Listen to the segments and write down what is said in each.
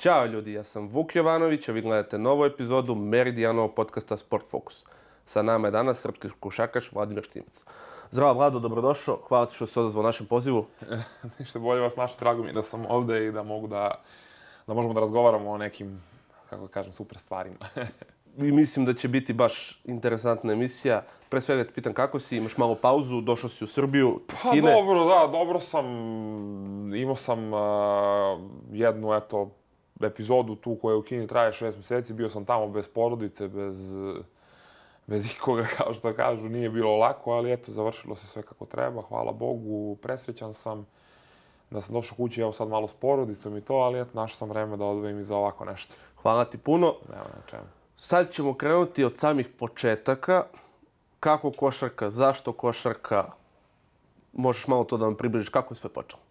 Ćao ljudi, ja sam Vuk Jovanović, a vi gledate novu epizodu Meridijanovog podcasta Sport Focus. Sa nama je danas srpski košarkaš Vladimir Štimac. Zdravo Vlado, dobrodošao. Hvala ti što se odazvao našem pozivu. Ništa bolje vas naše, drago mi je da sam ovde i da mogu da, da možemo da razgovaramo o nekim, kako da kažem, super stvarima. I mislim da će biti baš interesantna emisija. Pre svega te pitam kako si, imaš malo pauzu, došao si u Srbiju, Pa Kine. dobro, da, dobro sam, imao sam uh, jednu, eto, epizodu tu koja u Kini traje šest meseci, bio sam tamo bez porodice, bez, bez ikoga, kao što kažu, nije bilo lako, ali eto, završilo se sve kako treba, hvala Bogu, presrećan sam da sam došao kući, evo sad malo s porodicom i to, ali eto, našao sam vreme da odvojim i za ovako nešto. Hvala ti puno. Nema na čemu. Sad ćemo krenuti od samih početaka. Kako košarka, zašto košarka? Možeš malo to da nam približiš, kako je sve počelo?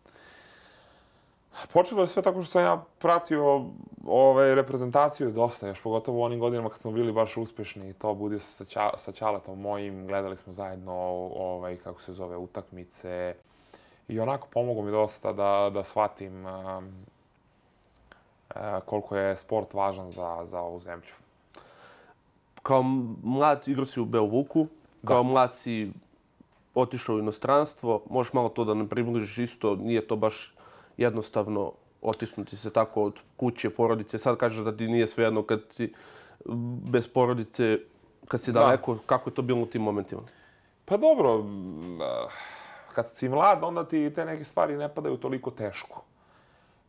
Počelo je sve tako što sam ja pratio ove, reprezentaciju dosta, još pogotovo u onim godinama kad smo bili baš uspešni i to budio se sa, ča, sa Ćaletom mojim, gledali smo zajedno ovaj, kako se zove, utakmice i onako pomoglo mi dosta da, da shvatim um, uh, koliko je sport važan za, za ovu zemlju. Kao mlad igrao si u Beovuku, kao mlad si otišao u inostranstvo. Možeš malo to da nam približiš isto, nije to baš jednostavno otisnuti se tako od kuće, porodice. Sad kažeš da ti nije svejedno kad si bez porodice, kad si Da. daleko, kako je to bilo u tim momentima? Pa dobro, ah, kad si mlad, onda ti te neke stvari ne padaju toliko teško.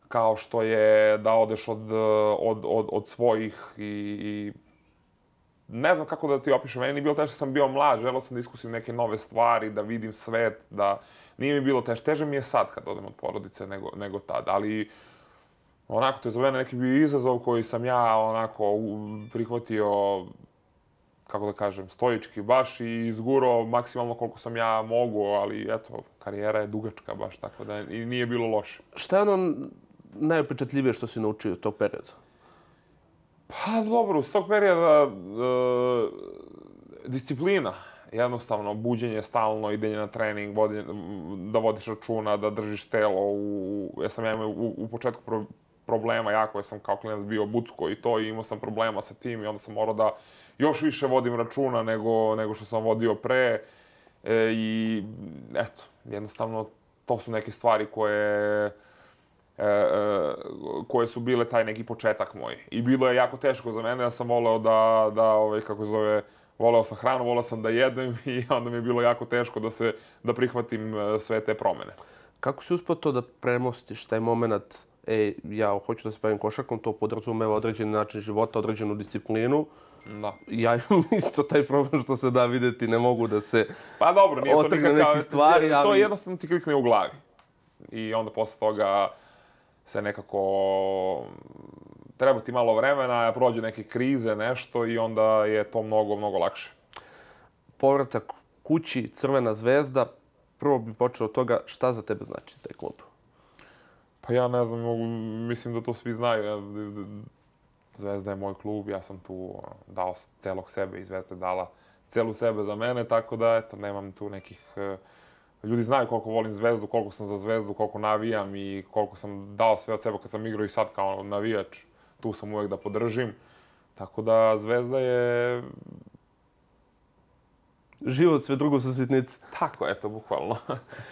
Kao što je da odeš od, od, od, od svojih i, i ne znam kako da ti opišem, meni nije bilo teško, sam bio mlad, želeo sam da iskusim neke nove stvari, da vidim svet, da nije mi bilo teško. Teže mi je sad kad odem od porodice nego, nego tad, ali onako, to je za mene neki bio izazov koji sam ja onako prihvatio kako da kažem, stoički baš i izgurao maksimalno koliko sam ja mogu, ali eto, karijera je dugačka baš, tako da i nije bilo loše. Šta je ono najupečatljivije što si naučio tog perioda? Pa dobro, iz tog perioda e, disciplina, jednostavno, buđenje stalno, idenje na trening, vodenje, da vodiš računa, da držiš telo. U, ja sam ja imao u, u početku pro, problema jako, ja sam kao klinac bio bucko i to i imao sam problema sa tim i onda sam morao da još više vodim računa nego, nego što sam vodio pre. E, I eto, jednostavno, to su neke stvari koje e, e, koje su bile taj neki početak moj. I bilo je jako teško za mene, ja sam voleo da, da ovaj, kako zove, voleo sam hranu, voleo sam da jedem i onda mi je bilo jako teško da se, da prihvatim e, sve te promene. Kako si uspio to da premostiš taj moment, e, ja hoću da se bavim košarkom, to podrazumeva određeni način života, određenu disciplinu. Da. Ja imam isto taj problem što se da videti, ne mogu da se... Pa dobro, nije to nikakav... neke stvari, To ali- jednostavno ti klikne u glavi. I onda posle toga se nekako... Treba ti malo vremena, prođe neke krize, nešto i onda je to mnogo, mnogo lakše. Povratak kući, Crvena zvezda, prvo bi počeo od toga šta za tebe znači taj klub. Pa ja ne znam, mogu, mislim da to svi znaju. Zvezda je moj klub, ja sam tu dao celog sebe i Zvezda je dala celu sebe za mene, tako da, eto, nemam tu nekih... eh, Ljudi znaju koliko volim Zvezdu, koliko sam za Zvezdu, koliko navijam i koliko sam dao sve od sebe kad sam igrao i sad kao navijač. Tu sam uvek da podržim. Tako da, Zvezda je... Život, sve drugo su sitnice. Tako, eto, bukvalno.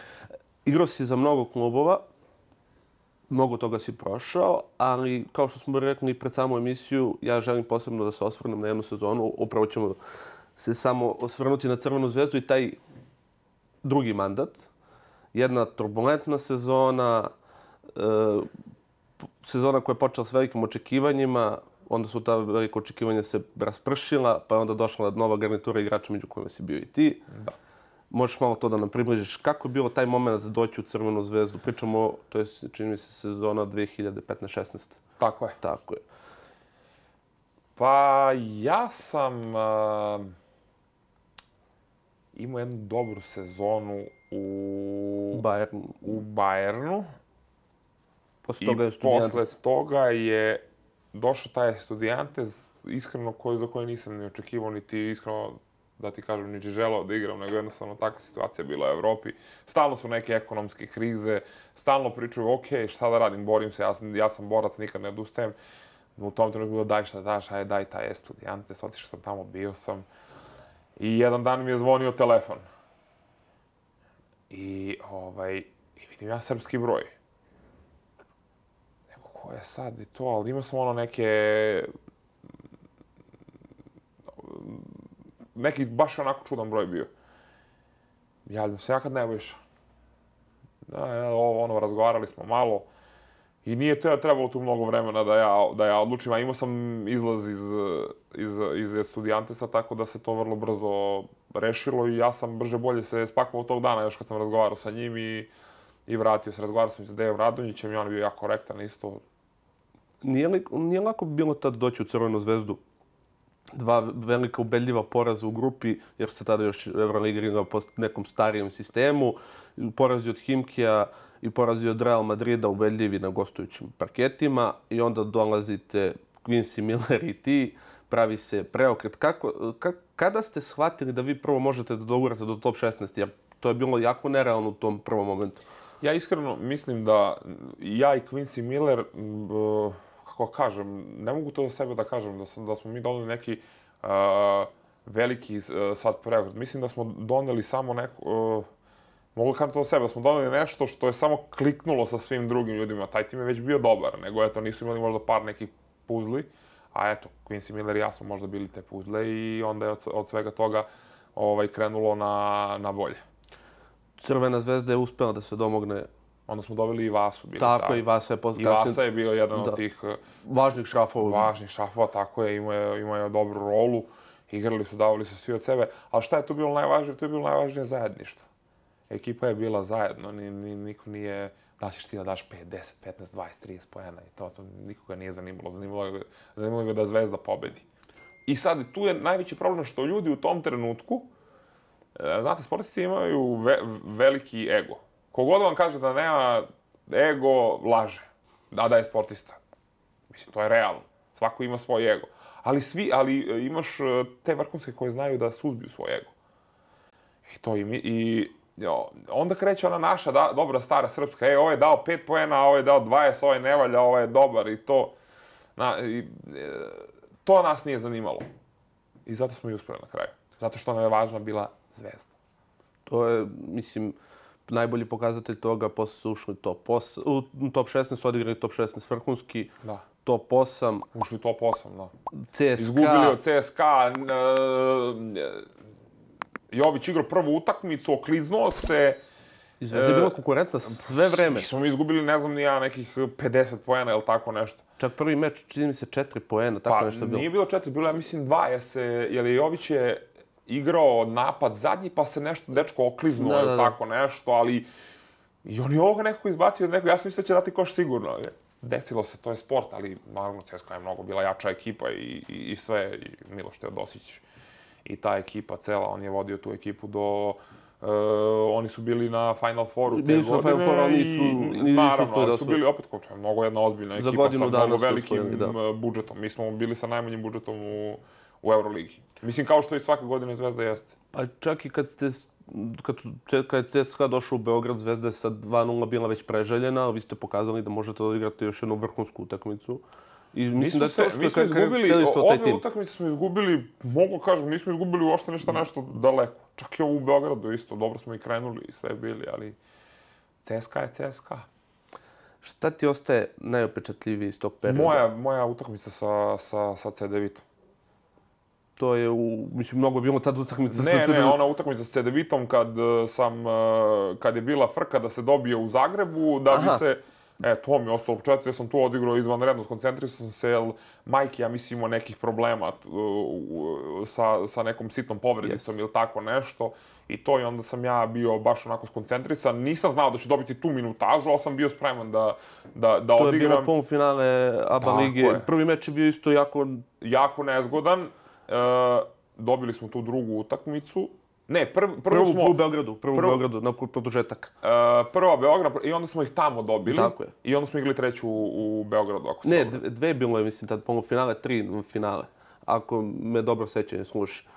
Igrao si za mnogo klubova, mnogo toga si prošao, ali kao što smo rekli pred samu emisiju, ja želim posebno da se osvrnem na jednu sezonu. Upravo ćemo se samo osvrnuti na Crvenu zvezdu i taj drugi mandat. Jedna turbulentna sezona, e, sezona koja je počela s velikim očekivanjima, onda su ta velika očekivanja se raspršila, pa je onda došla nova garnitura igrača među kojima si bio i ti. Da. Možeš malo to da nam približiš. Kako je bilo taj moment da doći u Crvenu zvezdu? Pričamo, to je, čini mi se, sezona 2015-16. Tako je. Tako je. Pa ja sam uh, imao jednu dobru sezonu u, Bayern. u Bayernu Posle toga je Studijantes. posle toga je došao taj Studijantes, iskreno koji, za koje nisam ni očekivao, niti iskreno da ti kažem, ni želeo da igram, nego jednostavno takva situacija bila u Evropi. Stalno su neke ekonomske krize, stalno pričaju, ok, šta da radim, borim se, ja sam, ja sam borac, nikad ne odustajem. U tom trenutku bilo, daj šta daš, aj daj taj Estudiantes, otišao sam tamo, bio sam. I jedan dan mi je zvonio telefon. I, ovaj, i vidim ja srpski broj. Neko, ko je sad i to, ali imao sam ono neke neki baš onako čudan broj bio. Javljam se ja kad ne bojiš. Da, ja, ovo, ono, razgovarali smo malo. I nije to trebalo tu mnogo vremena da ja, da ja odlučim, a imao sam izlaz iz, iz, iz studijantesa, tako da se to vrlo brzo rešilo i ja sam brže bolje se spakovao tog dana još kad sam razgovarao sa njim i, i vratio se. Razgovarao sam sa Dejom Radonjićem i on je bio jako korektan isto. Nije, nije lako bilo tad doći u Crvenu zvezdu dva velika ubedljiva poraza u grupi, jer se tada još Euroliga igrala po nekom starijem sistemu. Porazi od Himkija i porazi od Real Madrida ubedljivi na gostujućim parketima i onda dolazite Quincy Miller i ti, pravi se preokret. Kako, ka, kada ste shvatili da vi prvo možete da dogurate do top 16? Jer to je bilo jako nerealno u tom prvom momentu. Ja iskreno mislim da ja i Quincy Miller kako kažem, ne mogu to do sebe da kažem, da, sam, da smo mi doneli neki uh, veliki uh, sad preokret. Mislim da smo doneli samo neko... Uh, mogu kažem to do sebe, da smo doneli nešto što je samo kliknulo sa svim drugim ljudima. Taj tim je već bio dobar, nego eto, nisu imali možda par nekih puzli. A eto, Quincy Miller i ja smo možda bili te puzle i onda je od, od svega toga ovaj, krenulo na, na bolje. Crvena zvezda je uspela da se domogne Onda smo dobili i Vasu. Bili tako, tako. i Vasa je poslije. I Vasa je bio jedan da. od tih... Eh, važnih šrafova. Važnih šrafova, tako je. Imao je, imao je dobru rolu. Igrali su, davali su svi od sebe. Ali šta je tu bilo najvažnije? To je bilo najvažnije zajedništvo. Ekipa je bila zajedno. Ni, ni, niko nije... Da ćeš ti da daš 5, 10, 15, 20, 30 pojena i to, to nikoga nije zanimalo. Zanimalo, zanimalo ga da Zvezda pobedi. I sad, tu je najveći problem što ljudi u tom trenutku, eh, znate, sportisti imaju ve, veliki ego Kogod vam kaže da nema ego, laže. Da, da je sportista. Mislim, to je realno. Svako ima svoj ego. Ali svi, ali e, imaš e, te vrhunske koje znaju da suzbiju svoj ego. I to i mi, i onda kreće ona naša da, dobra stara srpska, ej, ovo je dao 5 poena, ovo je dao 20, ovo je nevalja, ovo je dobar i to. Na, i, e, to nas nije zanimalo. I zato smo i uspeli na kraju. Zato što nam je važna bila zvezda. To je, mislim, najbolji pokazatelj toga, posle su ušli top 8, u top 16 odigrali top 16 vrhunski, da. top 8. Ušli top 8, da. CSKA. Izgubili od CSKA. Uh, Jović igrao prvu utakmicu, okliznuo se. I Zvezda je bila konkurentna sve vreme. Mi smo mi izgubili, ne znam, nija nekih 50 poena ili tako nešto. Čak prvi meč, čini mi se, 4 poena, tako pa, nešto je bilo. nije bilo 4, bilo ja mislim 2, jer se, jer je Jović je igrao napad zadnji, pa se nešto dečko okliznuo da, da, da. tako nešto, ali i on je ovoga nekako izbacio od nekog, ja sam mislio da će dati koš sigurno. Desilo se, to je sport, ali naravno CSKA je mnogo bila jača ekipa i, i, i sve, i Miloš Teodosić i ta ekipa cela, on je vodio tu ekipu do Uh, oni su bili na Final Fouru te bili godine. Bili su na Final Fouru, ali nisu, nisu naravno, ali su bili opet, kao, mnogo jedna ozbiljna ekipa sa mnogo velikim da. budžetom. Mi smo bili sa najmanjim budžetom u, u Euroligi. Mislim, kao što i svake godine Zvezda jeste. Pa čak i kad ste kad, kad je CSKA došao u Beograd, Zvezda je sa 2-0 bila već preželjena, ali vi ste pokazali da možete odigrati još jednu vrhunsku utakmicu. I mislim da je to što mi smo izgubili, ove utakmice smo izgubili, mogu kažem, nismo izgubili uopšte nešto nešto daleko. Čak i ovo u Beogradu isto, dobro smo i krenuli i sve bili, ali CSKA je CSKA. Šta ti ostaje najopečatljiviji iz tog perioda? Moja, moja utakmica sa, sa, sa C9 to je u, mislim, mnogo bilo tad utakmica ne, sa Ne, ne, ona utakmica sa Cedevitom kad e, sam, e, kad je bila frka da se dobije u Zagrebu, da Aha. bi se, e, to mi je ostalo početak, ja sam tu odigrao izvanredno, skoncentrisao sam se, jer Majke, ja mislim, ima nekih problema uh, sa, sa nekom sitnom povredicom yes. ili tako nešto. I to i onda sam ja bio baš onako skoncentrisan. Nisam znao da ću dobiti tu minutažu, ali sam bio spreman da, da, da to odigram. To je bilo polufinale ABA lige. Prvi meč je bio isto jako... Jako nezgodan. Uh, dobili smo tu drugu utakmicu. Ne, prv, prvu, prvu smo... u Beogradu, prvu prv, u Beogradu, na produžetak. Uh, prva Beograd, i onda smo ih tamo dobili. Tako je. I onda smo igrali treću u, u Beogradu, ako se Ne, dve bilo je, mislim, tad finale, tri finale. Ako me dobro sećanje sluši.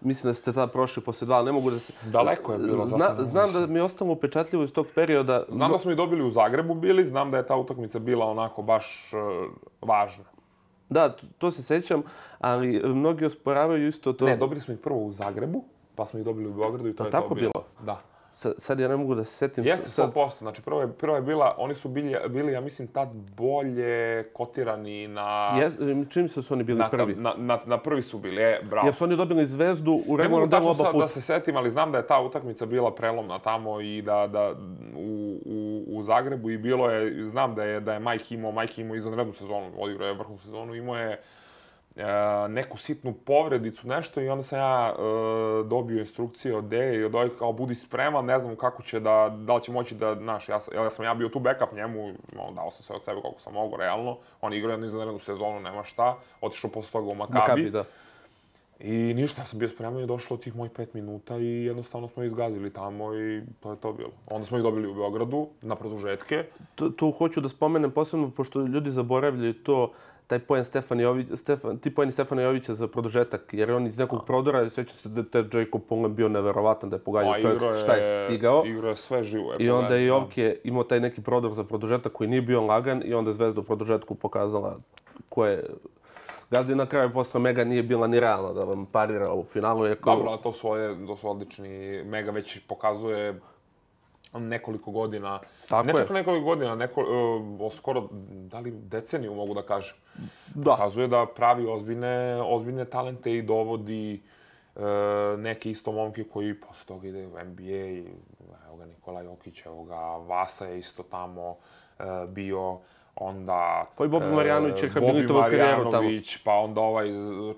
Mislim da ste tada prošli posle dva, ne mogu da se... Daleko je bilo, zato Zna, mogu znam da mi je ostalo upečatljivo iz tog perioda. Znam da smo i dobili u Zagrebu bili, znam da je ta utakmica bila onako baš e, važna. Da, to se sećam, ali mnogi osporavaju isto to. Ne, dobili smo ih prvo u Zagrebu, pa smo ih dobili u Beogradu i to A je tako to bilo. bilo? Da. Sa- sad ja ne mogu da se setim. Jeste sad, 100%, znači prvo je, prvo je bila, oni su bili, bili, ja mislim, tad bolje kotirani na... Je, čini mi se da su oni bili na, prvi. Na, na, na prvi su bili, e, bravo. Jer su oni dobili zvezdu u Ne mogu regularnom delu oba sad puta. da se setim, ali znam da je ta utakmica bila prelomna tamo i da, da u, u, u Zagrebu i bilo je, znam da je, da je Mike imao, Mike imao izvanrednu sezonu, odigrao je vrhunnu sezonu, imao je e, neku sitnu povredicu, nešto i onda sam ja e, dobio instrukcije od Deje i od ovih kao budi spreman, ne znam kako će da, da li će moći da, znaš, ja, ja sam ja bio tu backup njemu, no, dao sam sve od sebe koliko sam mogu, realno, on igrao jednu izvanrednu sezonu, nema šta, otišao posle toga u Makabi. Makabi, da. I ništa, ja sam bio spreman i došlo tih mojih pet minuta i jednostavno smo izgazili tamo i to je to bilo. Onda smo ih dobili u Beogradu na produžetke. Tu, tu hoću da spomenem posebno, pošto ljudi zaboravljaju to, taj poen Stefan Jović, Stefan, ti poeni Stefana Jovića za produžetak, jer je on iz nekog prodora, sećam se da je taj Jacob Pullen bio neverovatan, da je pogađao čovjek igrao šta je stigao. Igrao je sve živo. Je I onda je pogledaj, Jovke imao taj neki prodor za produžetak koji nije bio lagan i onda je Zvezda u produžetku pokazala ko je Gazdi na kraju posle Mega nije bila ni realna da vam parira u finalu. Jer kao, Dobro, to su, ove, to su odlični. Mega već pokazuje nekoliko godina. Tako ne čak nekoliko godina, neko, uh, skoro, da li deceniju mogu da kažem. Da. Pokazuje da pravi ozbiljne, ozbiljne talente i dovodi uh, neke isto momke koji posle toga ide u NBA. Evo ga Nikola Jokić, evo ga Vasa je isto tamo uh, bio onda... Pa i Bobi e, Marjanović je habilitovao karijeru tamo. Pa onda ovaj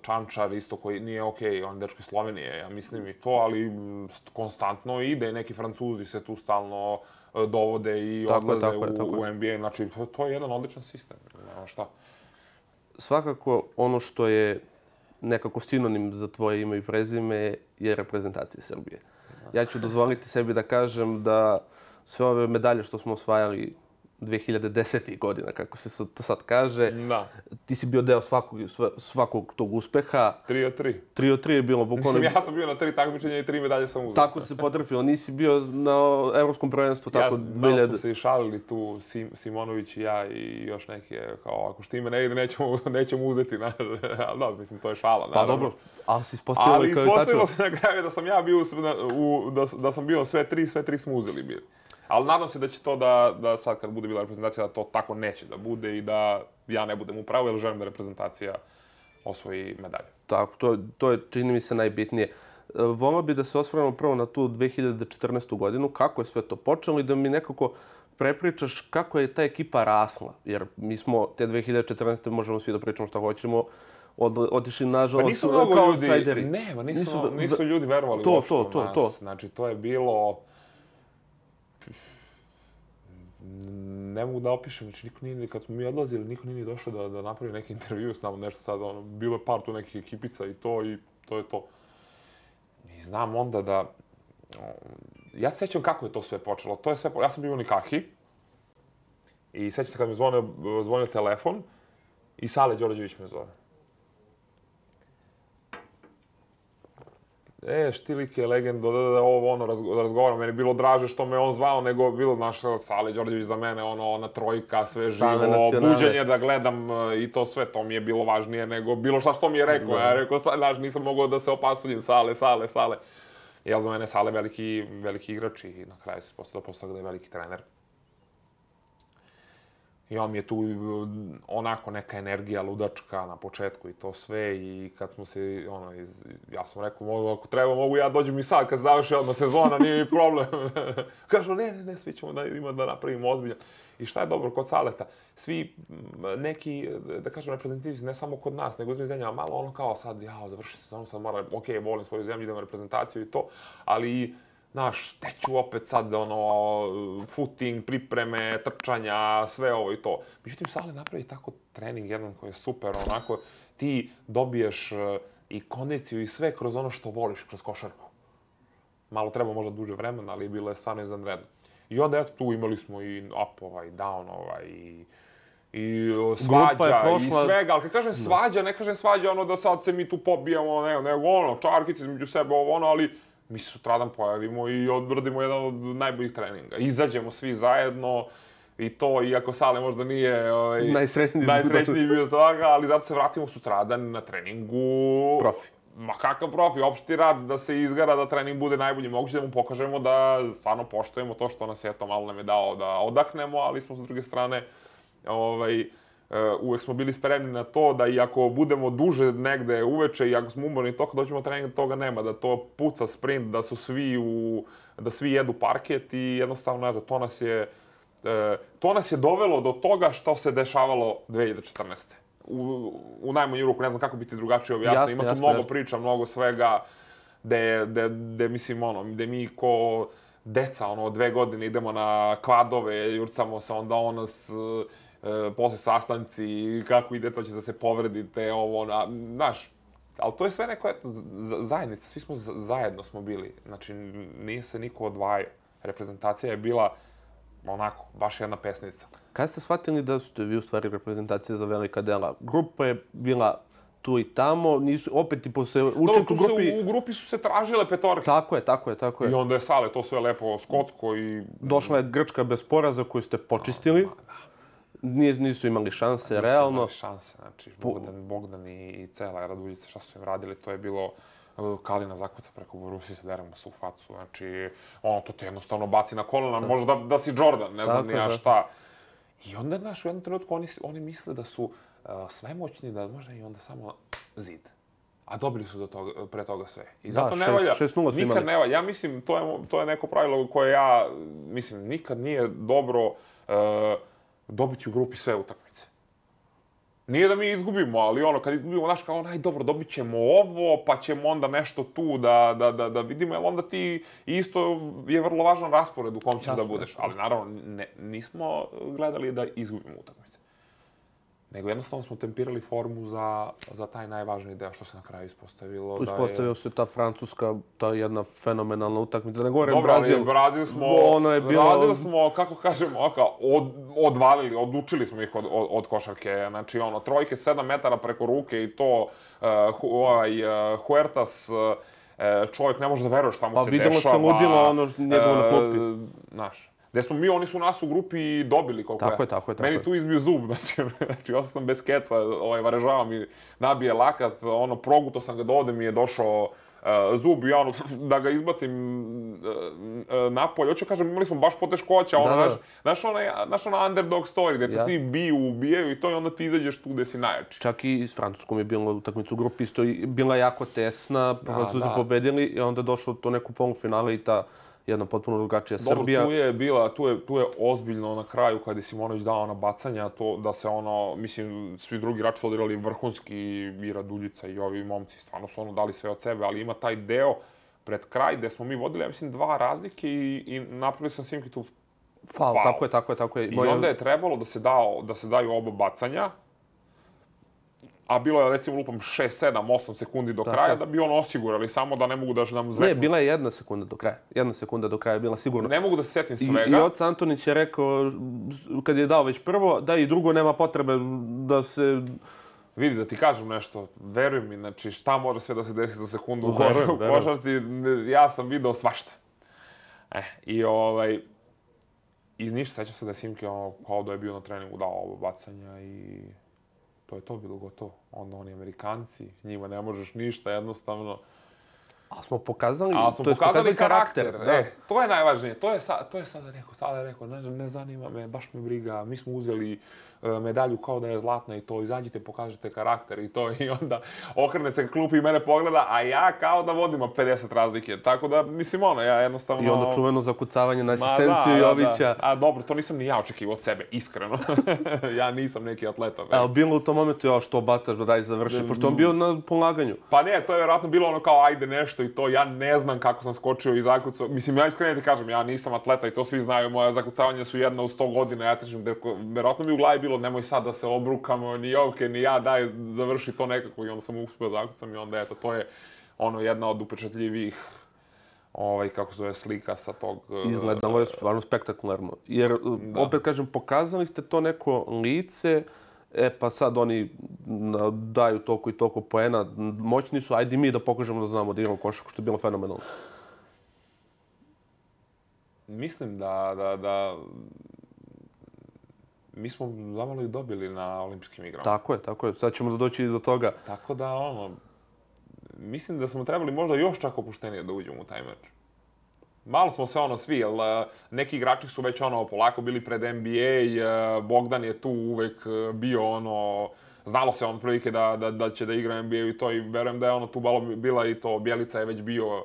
Čančar isto koji nije okej, on je dečko iz Slovenije, ja mislim i to, ali st- konstantno ide, neki Francuzi se tu stalno e, dovode i Tako je, odlaze tako je, u, tako je. u NBA, znači to, to je jedan odličan sistem, nema šta. svakako ono što je nekako sinonim za tvoje ime i prezime je reprezentacija Srbije. Ja ću dozvoliti sebi da kažem da sve ove medalje što smo osvajali 2010. godina, kako se sad, sad kaže, Da, ti si bio deo svakog, svakog tog uspeha. 3 od 3. 3 od 3 je bilo bukvalno... Mislim, ja sam bio na tri takmičenja i tri medalje sam uzeo. Tako se potrefilo. Nisi bio na evropskom prvenstvu, tako ja, malo 2000... smo se i šalili tu, Sim, Simonović i ja i još neki, kao, ako štime ne ide, nećemo, nećemo uzeti, znaš, ali da, mislim, to je šala, Pa naravno. dobro, ali si ispostavilo Ali kao i ispostavilo tačno. se na kraju da sam ja bio u, na- u, da, da sam bio sve tri, sve tri smo uzeli bili. Ali nadam se da će to da, da sad kad bude bila reprezentacija, da to tako neće da bude i da ja ne budem u pravu, jer želim da reprezentacija osvoji medalju. Tako, to, to je, čini mi se, najbitnije. E, Volao bi da se osvrnemo prvo na tu 2014. godinu, kako je sve to počelo i da mi nekako prepričaš kako je ta ekipa rasla. Jer mi smo te 2014. možemo svi da pričamo šta hoćemo, od, otišli Pa nažalost nisu mnogo kao ljudi, outsideri. ne, ma nisu, Nisu- nisu, ljudi verovali to, uopšte to, u to, nas. to. Znači, to je bilo... Ne mogu da opišem, znači niko nije, ni- kad smo mi odlazili, niko nije ni došao da, da napravi neki intervju s nama, nešto sad, ono, bilo je par tu nekih ekipica i to, i to je to. I znam onda da, ja se sjećam kako je to sve počelo. To je sve, ja sam bio u Nikahi i sećam se kad mi zvonio, zvonio telefon i Sale Đorđević me zove. E, Štilik je legenda, da, da, da, ovo ono, razgo, da razgovaram. Meni je bilo draže što me on zvao, nego bilo, znaš, Sale Đorđević za mene, ono, ona trojka, sve Same živo, buđenje da gledam e, i to sve, to mi je bilo važnije nego bilo šta što mi je rekao. Ja rekao, "Sa- znaš, nisam mogao da se opasuljim, Sale, Sale, Sale. Jel za mene Sale veliki, veliki igrač i na kraju se postao postao da je veliki trener. I on mi je tu onako neka energija ludačka na početku i to sve i kad smo se, ono, iz, ja sam rekao, mogu, ako treba, mogu ja dođem i sad kad završi odmah sezona, nije mi problem. Kažu, ne, ne, ne, svi ćemo da ima da napravimo ozbiljno. I šta je dobro kod Saleta? Svi neki, da kažem, reprezentativci, ne samo kod nas, nego u drugim malo ono kao sad, ja, završi sezonu, sad mora, ok, volim svoju zemlju, idem reprezentaciju i to, ali znaš, teću opet sad, ono, footing, pripreme, trčanja, sve ovo i to. Međutim, Sale napravi tako trening jedan koji je super, onako, ti dobiješ e, i kondiciju i sve kroz ono što voliš, kroz košarku. Malo treba možda duže vremena, ali bilo je stvarno izvanredno. I onda, eto, tu imali smo i upova, i downova, i i svađa i prošla- svega, ali kad kažem svađa, ne kažem svađa ono da sad se mi tu pobijamo, ne, nego ono, čarkice između sebe, ovo ono, ali mi se sutradan pojavimo i odbradimo jedan od najboljih treninga. Izađemo svi zajedno i to, iako Sale možda nije ovaj, Najsrećniji najsrećniji bio toga, ali zato se vratimo sutradan na treningu. Profi. Ma kakav profi, opšti rad da se izgara, da trening bude najbolji moguće, da mu pokažemo da stvarno poštujemo to što nas je to malo nam je dao da odahnemo, ali smo s druge strane ovaj, uvek smo bili spremni na to da i ako budemo duže negde uveče i ako smo umorni to kad dođemo na trening toga nema, da to puca sprint, da su svi u, da svi jedu parket i jednostavno eto, to nas je e, to nas je dovelo do toga što se dešavalo 2014. U, u najmanju ruku, ne znam kako bi ti drugačije objasnio, ima tu jasno, mnogo jasno. priča, mnogo svega, gde, gde, gde mislim, ono, gde mi ko deca, ono, dve godine idemo na kvadove, jurcamo se, onda on nas, e, posle sastanci, kako ide, to će da se povredite, ovo, na, znaš, ali to je sve neko, eto, zajednica, svi smo zajedno smo bili, znači, nije se niko odvajao. Reprezentacija je bila, onako, baš jedna pesnica. Kada ste shvatili da ste vi u stvari reprezentacija za velika dela? Grupa je bila tu i tamo, nisu, opet i posle u tu grupi... se, u grupi su se tražile petorke. Tako je, tako je, tako je. I onda je Sale to sve lepo skocko i... Došla je Grčka bez poraza koju ste počistili. Nije, nisu imali šanse, realno. Nisu imali šanse, znači, Bogdan, Bogdan i, i cela Raduljica, šta su im radili, to je bilo uh, Kalina zakuca preko Borussia, se deremo se u facu, znači, ono, to te jednostavno baci na kolena, možda da, da si Jordan, ne znam ni ja da. šta. I onda, znaš, u jednom trenutku oni, oni misle da su uh, svemoćni, da može i onda samo zid. A dobili su do toga, pre toga sve. I zato ne šest- valja, 6:0 su nikad ne valja. Ja mislim, to je, to je neko pravilo koje ja, mislim, nikad nije dobro uh, dobiti u grupi sve utakmice. Nije da mi izgubimo, ali ono, kad izgubimo, znaš, kao, aj, dobro, dobit ćemo ovo, pa ćemo onda nešto tu da, da, da, da vidimo, jer onda ti isto je vrlo važan raspored u kom ćeš da budeš. Ali naravno, ne, nismo gledali da izgubimo utakmice. Nego jednostavno smo tempirali formu za, za taj najvažniji deo što se na kraju ispostavilo. Da Uspostavio je... se ta Francuska, ta jedna fenomenalna utakmica. Da ne govorim Dobro, Brazil. ali Brazil smo, Ono je bilo- Brazil smo, kako kažemo, aka, od, odvalili, odučili smo ih od, od, od košarke. Znači, ono, trojke 7 metara preko ruke i to, uh, hu, ovaj, uh, Huertas, uh, čovjek ne može da veruje šta mu Pa se videlo se dešava. ludilo, ono, njegovo na klupi. Znaš, gde smo mi, oni su nas u grupi dobili koliko Tako ja. je, tako je, tako Meni je. tu izbio zub, znači, znači ostao sam bez keca, ovaj, varežava mi, nabije lakat, ono, proguto sam ga do ovde mi je došao uh, zub i ja ono, da ga izbacim uh, napolje. Hoću kažem, imali smo baš poteškoća, ono, Da, da. znaš, znaš, ona underdog story, gde te Jasno. svi biju, ubijaju i to i onda ti izađeš tu gde si najjači. Čak i s Francuskom je bilo utakmica u grupi isto bila jako tesna, Francuzi da. pobedili i onda je došlo to neku polufinale i ta jedna potpuno drugačija Dobro, Srbija. tu je bila, tu je, tu je ozbiljno na kraju kad je Simonović dao ona bacanja, to da se ono, mislim, svi drugi igrači su odigrali vrhunski i Raduljica i ovi momci, stvarno su ono dali sve od sebe, ali ima taj deo pred kraj gde smo mi vodili, ja mislim, dva razlike i, i napravili sam Simki tu faul. tako je, tako je, tako je. I onda je trebalo da se, dao, da se daju oba bacanja, a bilo je recimo lupam 6, 7, 8 sekundi do kraja da bi on osigurali, samo da ne mogu da nam zveknu. Ne, bila je jedna sekunda do kraja. Jedna sekunda do kraja je bila sigurno. Ne mogu da se setim I, svega. I Oca Antonić je rekao, kad je dao već prvo, da i drugo nema potrebe da se... Vidi, da ti kažem nešto, veruj mi, znači šta može sve da se desi za sekundu u, Verujem, košarci, ja sam video svašta. E, i ovaj, i ništa, sećam se da je Simke ono, kao da je bio na treningu dao ovo bacanja i to je to bilo gotovo. Onda oni Amerikanci, njima ne možeš ništa, jednostavno. Ali smo pokazali, Ali smo to je pokazali karakter. Da. E, to je najvažnije. To je, sa, to je sada rekao, sada rekao, ne, ne zanima me, baš me briga. Mi smo uzeli medalju kao da je zlatna i to, izađite, pokažite karakter i to. I onda okrene se klupi i mene pogleda, a ja kao da vodimo 50 razlike. Tako da, mislim, ono, ja jednostavno... I onda čuveno zakucavanje na Ma asistenciju da, da, Jovića. Da. A dobro, to nisam ni ja očekivao od sebe, iskreno. ja nisam neki atleta. ne. Evo, bilo u tom momentu, ja što bacaš da daj završi, pošto on bio na polaganju. Pa ne, to je vjerojatno bilo ono kao ajde nešto i to, ja ne znam kako sam skočio i zakucao. Mislim, ja iskreno ti kažem, ja nisam atleta i to svi znaju, moja zakucavanja su jedna u 100 godina, ja trčim, vjerojatno mi u glavi bilo, nemoj sad da se obrukamo, ni Jovke, ni ja, daj, završi to nekako i onda sam uspio zakucam i onda eto, to je ono jedna od upečatljivijih ovaj, kako zove, slika sa tog... uh, Izgledalo je stvarno spektakularno. Jer, da. opet kažem, pokazali ste to neko lice, e pa sad oni daju toliko i toliko poena, moćni su, ajde mi da pokažemo da znamo da igramo košarku, što je bilo fenomenalno. Mislim da, da, da... Mi smo zamalo i dobili na olimpijskim igrama. Tako je, tako je. Sad ćemo da doći do toga. Tako da, ono, mislim da smo trebali možda još čak opuštenije da uđemo u taj meč. Malo smo se ono svi, jel, eh, neki igrači su već ono polako bili pred NBA, eh, Bogdan je tu uvek eh, bio ono, znalo se on prilike da, da, da će da igra NBA i to i verujem da je ono tu malo bila i to, Bjelica je već bio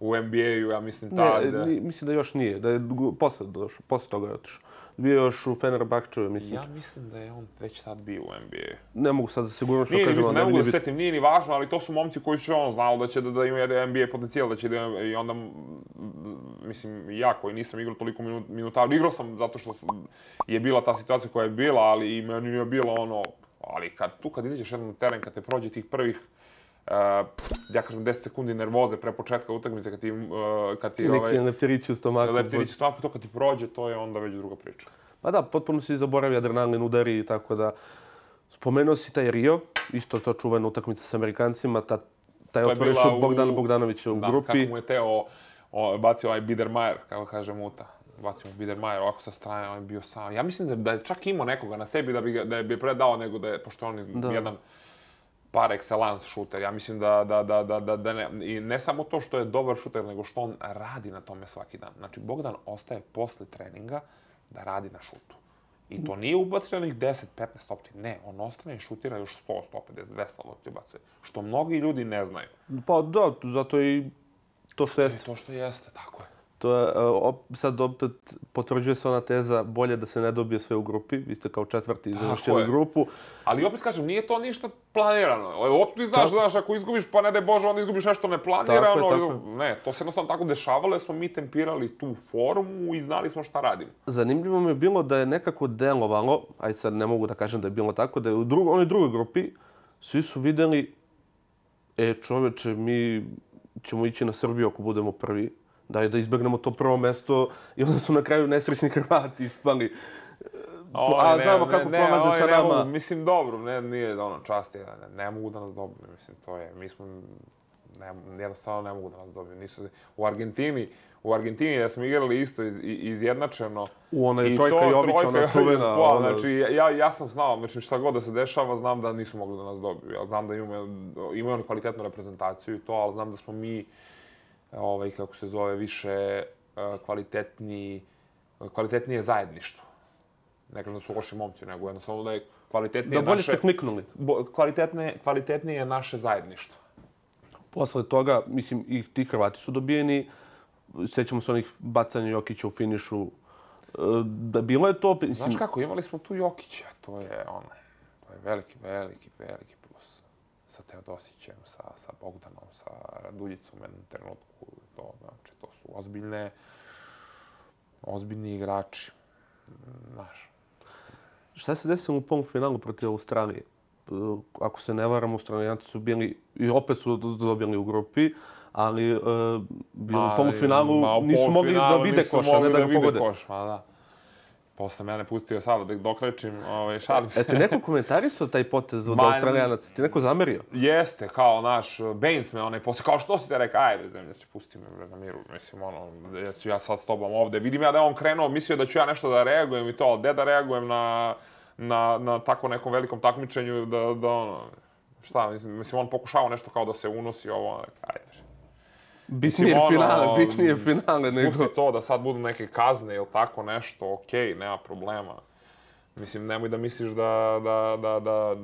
u NBA-u, ja mislim tad. Ne, ni, mislim da još nije, da je posle došao, posle toga je otišao. Bio još u Fenerbahčevu, mislim. Ja mislim da je on već tad bio u NBA. Ne mogu sad da sigurno što Nije, kažem, mislim, ne bi mogu da se bitno. setim, nije ni važno, ali to su momci koji su ono, znalo da će da, da imaju NBA potencijal, da će da ima- i onda, mislim, ja koji nisam igrao toliko minu- minuta, igrao sam zato što je bila ta situacija koja je bila, ali i meni je bilo ono, ali kad, tu kad izađeš jednom na teren, kad te prođe tih prvih ja kažem 10 sekundi nervoze pre početka utakmice kad ti, uh, kad ti Neki ovaj, leptirići u stomaku. leptirić stomak, to kad ti prođe, to je onda već druga priča. Pa da, potpuno si zaboravi adrenalin udari i tako da... Spomenuo si taj Rio, isto to čuvena utakmica sa Amerikancima, ta, taj bila od Bogdana u- Bogdanovića u Da, grupi. kako mu je teo, o, bacio ovaj Biedermeier, kako kaže Muta. Bacio mu Biedermeier ovako sa strane, on je bio sam. Ja mislim da, da je čak imao nekoga na sebi da bi, da je bi predao nego da je, pošto on je Da. jedan par excellence šuter. Ja mislim da, da, da, da, da, da ne, i ne samo to što je dobar šuter, nego što on radi na tome svaki dan. Znači, Bogdan ostaje posle treninga da radi na šutu. I to nije ubačenih 10, 15 lopti. Ne, on ostane i šutira još 100, 150, 200 lopti ubacuje. Što mnogi ljudi ne znaju. Pa da, zato i to što To je jeste. to što jeste, tako je. To je, e, op, sad opet potvrđuje se ona teza bolje da se ne dobije sve u grupi. Vi ste kao četvrti završili je. grupu. Ali opet kažem, nije to ništa planirano. Evo, ti znaš, znaš, ako izgubiš, pa ne daj Bože, onda izgubiš nešto neplanirano. Tako je, tako Ne, to se jednostavno tako dešavalo, jer smo mi tempirali tu formu i znali smo šta radimo. Zanimljivo mi je bilo da je nekako delovalo, aj sad ne mogu da kažem da je bilo tako, da je u drugo, onoj drugoj grupi svi su videli, e čoveče, mi ćemo ići na Srbiju ako budemo prvi, daj da izbegnemo to prvo mesto i onda su na kraju nesrećni Hrvati ispali. a ne, znamo ne, kako ne, prolaze ovi sa ne nama. Mogu, mislim, dobro, ne, nije ono čast, je, ne, ne mogu da nas dobiju, mislim, to je, mi smo, ne, jednostavno ne mogu da nas dobiju. Nisu, u Argentini, u Argentini da smo igrali isto iz, i- izjednačeno. U onaj I trojka to, Jovića, trojka ona čuvena, pa, ona- Znači, ja, ja sam znao, znači šta god da se dešava, znam da nisu mogli da nas dobiju. Ja znam da imaju, imaju oni kvalitetnu reprezentaciju i to, ali znam da smo mi, ovaj, kako se zove, više kvalitetni, kvalitetnije zajedništvo. Ne kažem da su loši momci, nego jednostavno da je kvalitetnije Da bolje naše... ste kliknuli. bo- kvalitetne, kvalitetnije je naše zajedništvo. Posle toga, mislim, i ti Hrvati su dobijeni. Sećamo se onih bacanja Jokića u finišu. E, Da bilo je to, mislim, Znaš kako, imali smo tu Jokića, to je ono, to je veliki, veliki, veliki. Sa Teodosićem, sa, sa Bogdanom, sa Raduljicom u jednom trenutku, to, znači, to su ozbiljne, ozbiljni igrači. Znaš, Šta se desilo u polufinalu protiv Australije? Ako se ne varam, Australijanci su bili, i opet su do- dobili u grupi, ali e, bilo u polufinalu nisu mogli da vide nisu koš, a ne mogli da ga pogode. koš, ma da. Posle mene pustio sada da dokrećim, ovaj, šalim se. E, ti neko komentarisao taj potez od Ma, Australijanaca? Ti neko zamerio? Jeste, kao naš, Baines me onaj posle, kao što si te rekao, aj bre zemljači, pusti me bre na miru, mislim, ono, ja ću ja sad s tobom ovde. Vidim ja da je on krenuo, mislio da ću ja nešto da reagujem i to, ali gde da reagujem na, na, na tako nekom velikom takmičenju, da, da ono, šta, mislim, mislim, on pokušavao nešto kao da se unosi ovo, ono, rekao, Bitnije ono, finale, bitnije finale nego... Pusti to da sad budu neke kazne ili tako nešto, okej, nema problema. Mislim, nemoj da misliš da, da, da, da,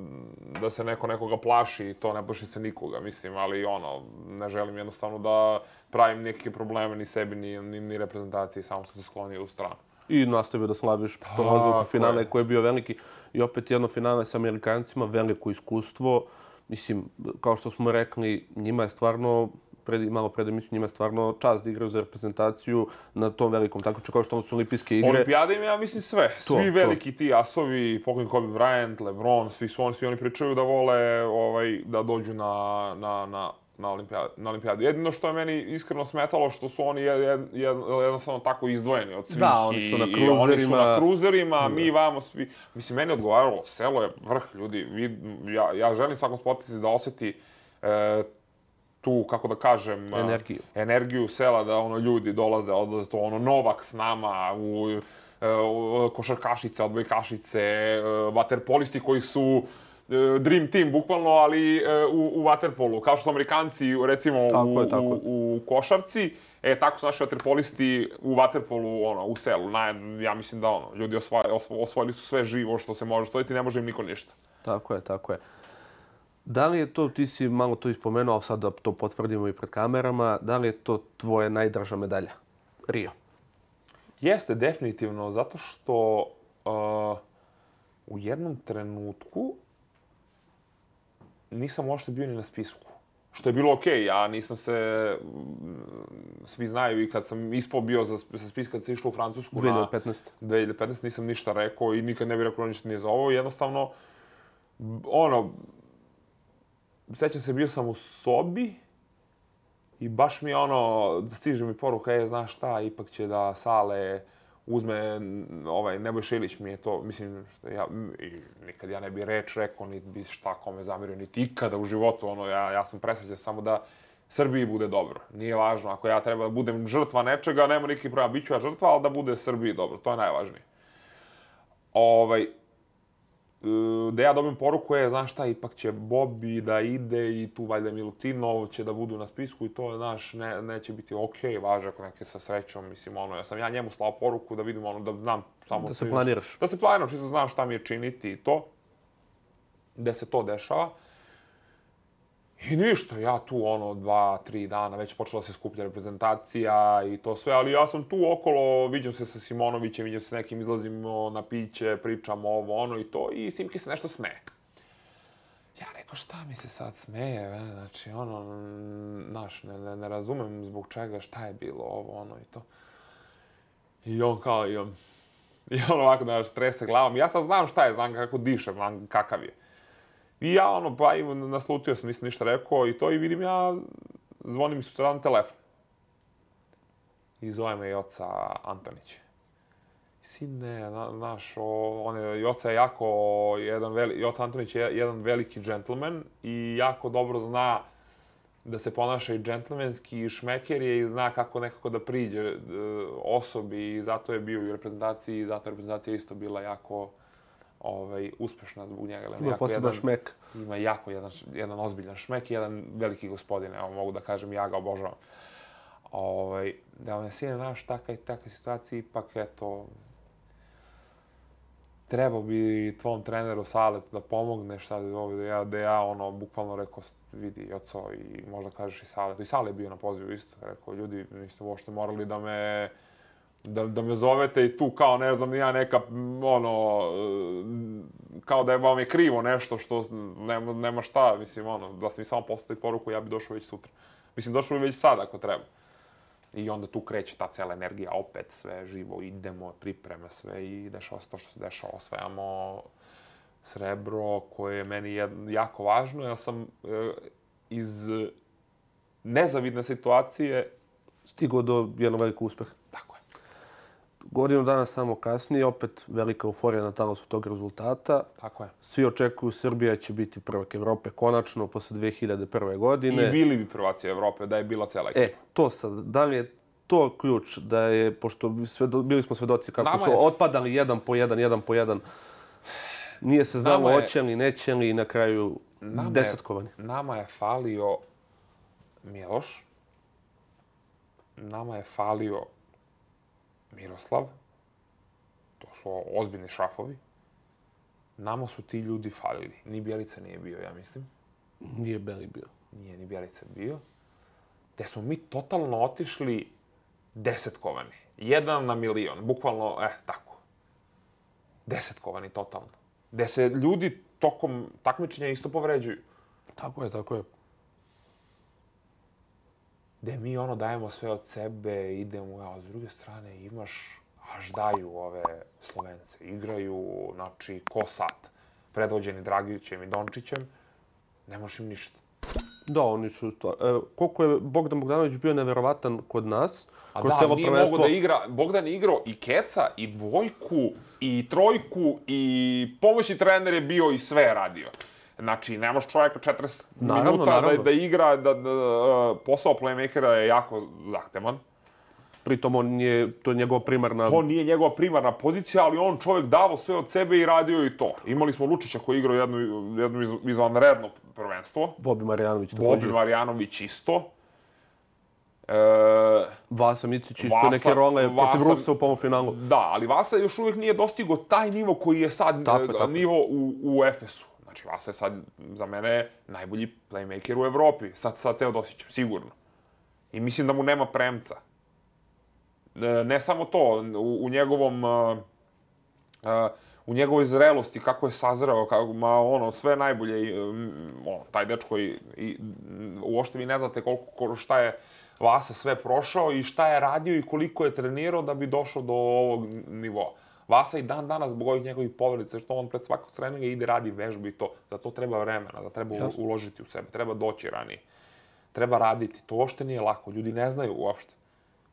da se neko nekoga plaši i to ne plaši se nikoga, mislim, ali ono, ne želim jednostavno da pravim neke probleme ni sebi, ni, ni, ni reprezentaciji, samo sam se sklonio u stranu. I nastavio da slaviš prolazak u finale koji je bio veliki. I opet jedno finale sa Amerikancima, veliko iskustvo. Mislim, kao što smo rekli, njima je stvarno pred, malo pred emisiju, njima je stvarno čast da igraju za reprezentaciju na tom velikom takmičenju, kao što su olimpijske igre. Olimpijada im ja mislim, sve. To, svi to. veliki ti asovi, pokojni Kobe Bryant, LeBron, svi su oni, svi oni pričaju da vole ovaj, da dođu na, na, na na olimpijadu. Na olimpijadu. Jedino što je meni iskreno smetalo što su oni jed, jed, jed, jednostavno tako izdvojeni od svih. Da, oni su na i oni su na kruzerima. kruzerima, mi vamo svi. Mislim, meni je odgovaralo, selo je vrh ljudi. Vi, ja, ja želim svakom sportisti da oseti e, tu, kako da kažem, Energiju. energiju sela, da ono ljudi dolaze, odlaze to, ono Novak s nama, u, e, u- košarkašice, odbojkašice, e, vaterpolisti koji su e, dream team, bukvalno, ali u, u vaterpolu. Kao što su Amerikanci, recimo, Tako u, je, tako u, u košarci, e, tako su naši vaterpolisti u vaterpolu, ono, u selu. Na, ja mislim da, ono, ljudi osvaj, osvo- osvojili su sve živo što se može osvojiti, ne može im niko ništa. Tako je, tako je. Da li je to, ti si malo to ispomenuo, ali sad da to potvrdimo i pred kamerama, da li je to tvoja najdraža medalja? Rio. Jeste, definitivno, zato što uh, u jednom trenutku nisam uopšte bio ni na spisku. Što je bilo okej, ja nisam se, mm, svi znaju i kad sam ispao bio za, sa spiska kad se išlo u Francusku na 2015. 2015 nisam ništa rekao i nikad ne bih rekao ništa ni za ovo. Jednostavno, ono, sećam se, bio sam u sobi i baš mi je ono, da stiže mi poruka, e, znaš šta, ipak će da Sale uzme, ovaj, Nebojša Ilić mi je to, mislim, što ja, nikad ja ne bi reč rekao, niti bi šta kome zamerio, niti ikada u životu, ono, ja, ja sam presrećan samo da Srbiji bude dobro. Nije važno, ako ja treba da budem žrtva nečega, nema nikakvih problema, bit ću ja žrtva, ali da bude Srbiji dobro, to je najvažnije. Ovaj, da ja dobijem poruku, je, znaš šta, ipak će Bobi da ide i tu valjda Milutinov će da budu na spisku i to, znaš, ne, neće biti okej, važe ako neke sa srećom, mislim, ono, ja sam ja njemu slao poruku da vidim, ono, da znam samo... Da se planiraš. Da se planiram, čisto znam šta mi je činiti i to, gde se to dešava. I ništa, ja tu ono dva, tri dana, već počela se skuplja reprezentacija i to sve, ali ja sam tu okolo, viđam se sa Simonovićem, viđam se s nekim, izlazimo na piće, pričamo ovo, ono i to, i Simki se nešto smeje. Ja rekao, šta mi se sad smeje, ve? znači, ono, znaš, ne, ne, ne razumem zbog čega, šta je bilo, ovo, ono i to. I on kao, i on, i on ovako, znaš, trese glavom. Ja sad znam šta je, znam kako diše, znam kakav je. I ja ono, pa i naslutio sam, nisam ništa rekao i to i vidim ja, zvoni mi sutradan telefon. I zove me Joca Antonić. Sine, na, naš, o, on je, Joca je jako, jedan veli, Joca Antonić je jedan veliki džentlmen i jako dobro zna da se ponaša i džentlmenski i šmeker je i zna kako nekako da priđe e, osobi i zato je bio i u reprezentaciji i zato je reprezentacija isto bila jako ovaj, uspešna zbog njega. Ima jako poseban jedan- šmek. ima jako jedan, jedan ozbiljan šmek i jedan veliki gospodin, evo mogu da kažem, ja ga obožavam. Ovaj, da on je sine naš taka i taka situacija, ipak eto, trebao bi tvom treneru Saletu da pomogne, šta da ovo, da ja, da ja ono, bukvalno rekao, vidi, Joco, i možda kažeš i Saletu. I Sale je bio na pozivu isto, rekao, ljudi, niste uopšte morali da me, da, da me zovete i tu kao, ne znam, ja neka, m, ono, e, kao da je vam je krivo nešto što nema, nema šta, mislim, ono, da ste mi samo poslali poruku, ja bi došao već sutra. Mislim, došao bi već sad ako treba. I onda tu kreće ta cela energija, opet sve živo, idemo, pripreme sve i dešava se to što se dešava. Osvajamo srebro koje je meni jako važno. Ja sam e, iz nezavidne situacije, Stigao do jednog velikog uspeha. Je, Godinu dana samo kasnije, opet velika euforija na talasu tog rezultata. tako je. Svi očekuju Srbija će biti prvak Evrope konačno posle 2001. godine. I bili bi prvaci Evrope da je bila cela ekipa. E, to sad, da li je to ključ da je, pošto svedo, bili smo svedoci kako Nama su je- otpadali jedan po jedan, jedan po jedan, nije se znalo Nama je- hoće li, neće li i na kraju Nama je- desetkovani. Nama je falio Miloš, nama je falio Miroslav, to su ozbiljni šrafovi. Nama su ti ljudi falili. Ni Bjelica nije bio, ja mislim. Nije Beli bio. Nije ni Bjelica bio. Te smo mi totalno otišli desetkovani. Jedan na milion. Bukvalno, eh, tako. Desetkovani totalno. Gde se ljudi tokom takmičenja isto povređuju. Tako je, tako je. Gde mi ono dajemo sve od sebe, idemo, a s druge strane imaš, až daju ove Slovence, igraju, znači, ko sat, predvođeni Dragićem i Dončićem, ne možeš im ništa. Da, oni su... To, e, koliko je Bogdan Bogdanović bio neverovatan kod nas, A kroz da, celo nije prvenstvo. mogo da igra, Bogdan je igrao i keca, i dvojku, i trojku, i pomoćni trener je bio i sve je radio. Znači, nemaš čovjeka 40 Naravno, minuta da, naravno. da igra, da, da, da, posao playmakera je jako zahtevan. Pritom on je, to je njegova primarna... To nije njegova primarna pozicija, ali on čovjek davo sve od sebe i radio i to. Imali smo Lučića koji je igrao jednu, jednu iz- izvanredno prvenstvo. Bobi Marjanović Bobi također. Marjanović isto. E, Vasa Micić isto Vasa- neke role protiv Vasa- Rusa u polufinalu. Da, ali Vasa još uvijek nije dostigo taj nivo koji je sad Tako e, tako nivo u, u Efesu. Znači, Vasa je sad za mene najbolji playmaker u Evropi. Sad sa Teodosićem, sigurno. I mislim da mu nema premca. E, Ne samo to, u, u njegovom... e, e, u njegovoj zrelosti, kako je sazreo, kako, ma ono, sve najbolje, ono, taj dečko i, i uopšte vi ne znate koliko, ko- šta je Vasa sve prošao i šta je radio i koliko je trenirao da bi došao do ovog nivoa. Vasa i dan danas zbog ovih njegovih povredica, što on pred svakog treninga ide radi vežbu i to. Za to treba vremena, da treba Jasno. uložiti u sebe, treba doći ranije. Treba raditi, to uopšte nije lako, ljudi ne znaju uopšte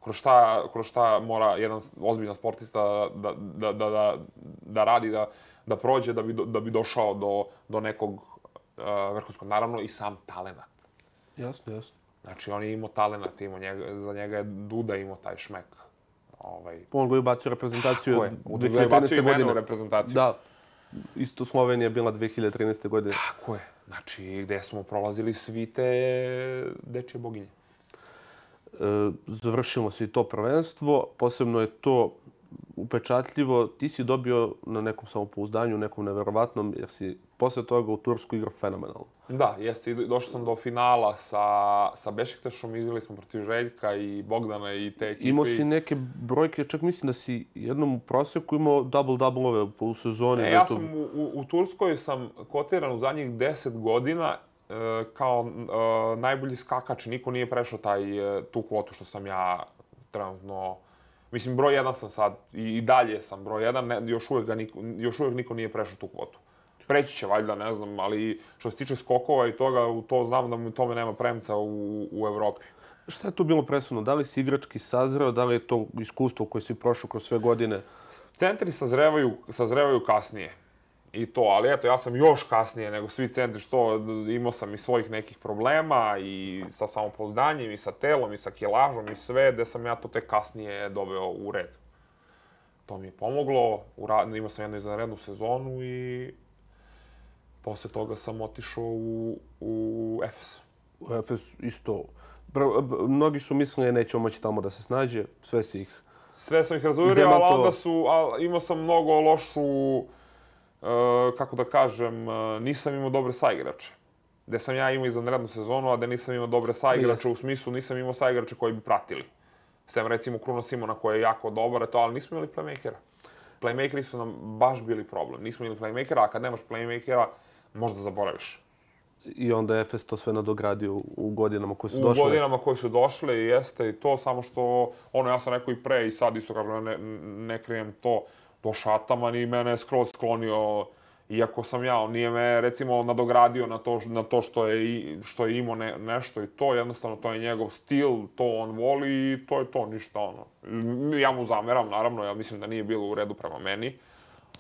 kroz šta, kroz šta mora jedan ozbiljan sportista da, da, da, da, da radi, da, da prođe da bi, do, da bi došao do, do nekog uh, vrhunskog. Naravno i sam talenat. Jasno, jasno. Znači, on je imao talenat, imao njega, za njega je Duda imao taj šmek. Ovaj, On ga je ubacio reprezentaciju Tako je, u- ubacio 2013. i mene godine. reprezentaciju. Da. Isto Slovenija je bila 2013. godine. tako je. Znači, gde smo prolazili svi te dečje boginje. E, završimo se i to prvenstvo. Posebno je to upečatljivo. Ti si dobio na nekom samopouzdanju, nekom neverovatnom, jer si posle toga u Tursku igrao fenomenalno. Da, jeste. Došao sam do finala sa, sa Bešiktašom, igrali smo protiv Željka i Bogdana i te ekipe. Imao si neke brojke, čak mislim da si jednom u proseku imao double-double-ove u sezoni. E, da ja sam u, u, u Turskoj sam kotiran u zadnjih 10 godina e, kao e, najbolji skakač. Niko nije prešao taj, e, tu kvotu što sam ja trenutno... Mislim, broj jedan sam sad i, i dalje sam broj jedan, ne, još, uvijek ga niko, još uvijek niko nije prešao tu kvotu. Preći će valjda, ne znam, ali što se tiče skokova i toga, u to znam da mi tome nema premca u, u Evropi. Šta je tu bilo presudno? Da li si igrački sazreo, da li je to iskustvo koje si prošao kroz sve godine? Centri sazrevaju, sazrevaju kasnije. I to, ali eto, ja sam još kasnije nego svi centri, što imao sam i svojih nekih problema i sa samopouzdanjem, i sa telom, i sa kilažom, i sve, gde sam ja to tek kasnije doveo u red. To mi je pomoglo, ura, imao sam jednu izvanrednu sezonu i posle toga sam otišao u, u Efes. U Efes isto. Mnogi su mislili da nećemo moći tamo da se snađe, sve si ih. Sve sam ih razuverio, ali onda su, al, imao sam mnogo lošu, kako da kažem, e, nisam imao dobre saigrače. Gde sam ja imao izvanrednu sezonu, a da nisam imao dobre saigrače, u smislu nisam imao saigrače koji bi pratili. Sem recimo Kruno Simona koji je jako dobar, to, ali nismo imali playmakera. Playmakeri su nam baš bili problem. Nismo imali playmakera, a kad nemaš playmakera, možda zaboraviš. I onda je Efes to sve nadogradio u- u godinama koje su u došle. godinama koje su došle i jeste i to, samo što, ono, ja sam rekao i pre i sad isto kažem, ne, ne krijem to, došao Ataman i mene je skroz sklonio, iako sam ja, on nije me, recimo, nadogradio na to, na to što je, što je imao ne, nešto i to, jednostavno, to je njegov stil, to on voli i to je to, ništa, ono. Ja mu zameram, naravno, ja mislim da nije bilo u redu prema meni,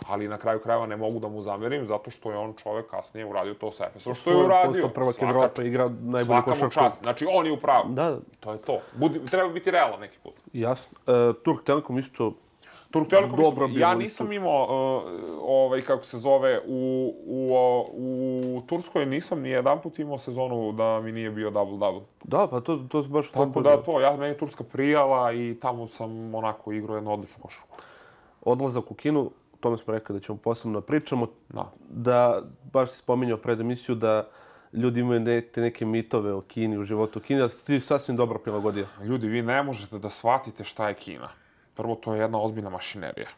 ali na kraju krajeva ne mogu da mu zamerim zato što je on čovek kasnije uradio to sa Efesom. Što je uradio? postao prvak Evrope, igra najbolju Svaka mu košarku. čast. Znači, on je u pravu. Da, To je to. Budi, treba biti realan neki put. jasno. E, Turk Telekom isto Turk Telekom, Dobro bilo ja nisam imao, uh, ovaj, kako se zove, u, u, u Turskoj nisam ni jedan put imao sezonu da mi nije bio double-double. Da, pa to, to baš Tako da to, ja, meni je Turska prijala i tamo sam onako igrao jednu odličnu košarku. Odlazak u Kinu, o tome smo rekli da ćemo posebno da pričamo. Da. Da, baš si spominjao pred emisiju da ljudi imaju ne, te neke mitove o Kini, u životu u Kini, da ti sasvim dobro prilagodio. Ljudi, vi ne možete da shvatite šta je Kina. Prvo, to je jedna ozbiljna mašinerija.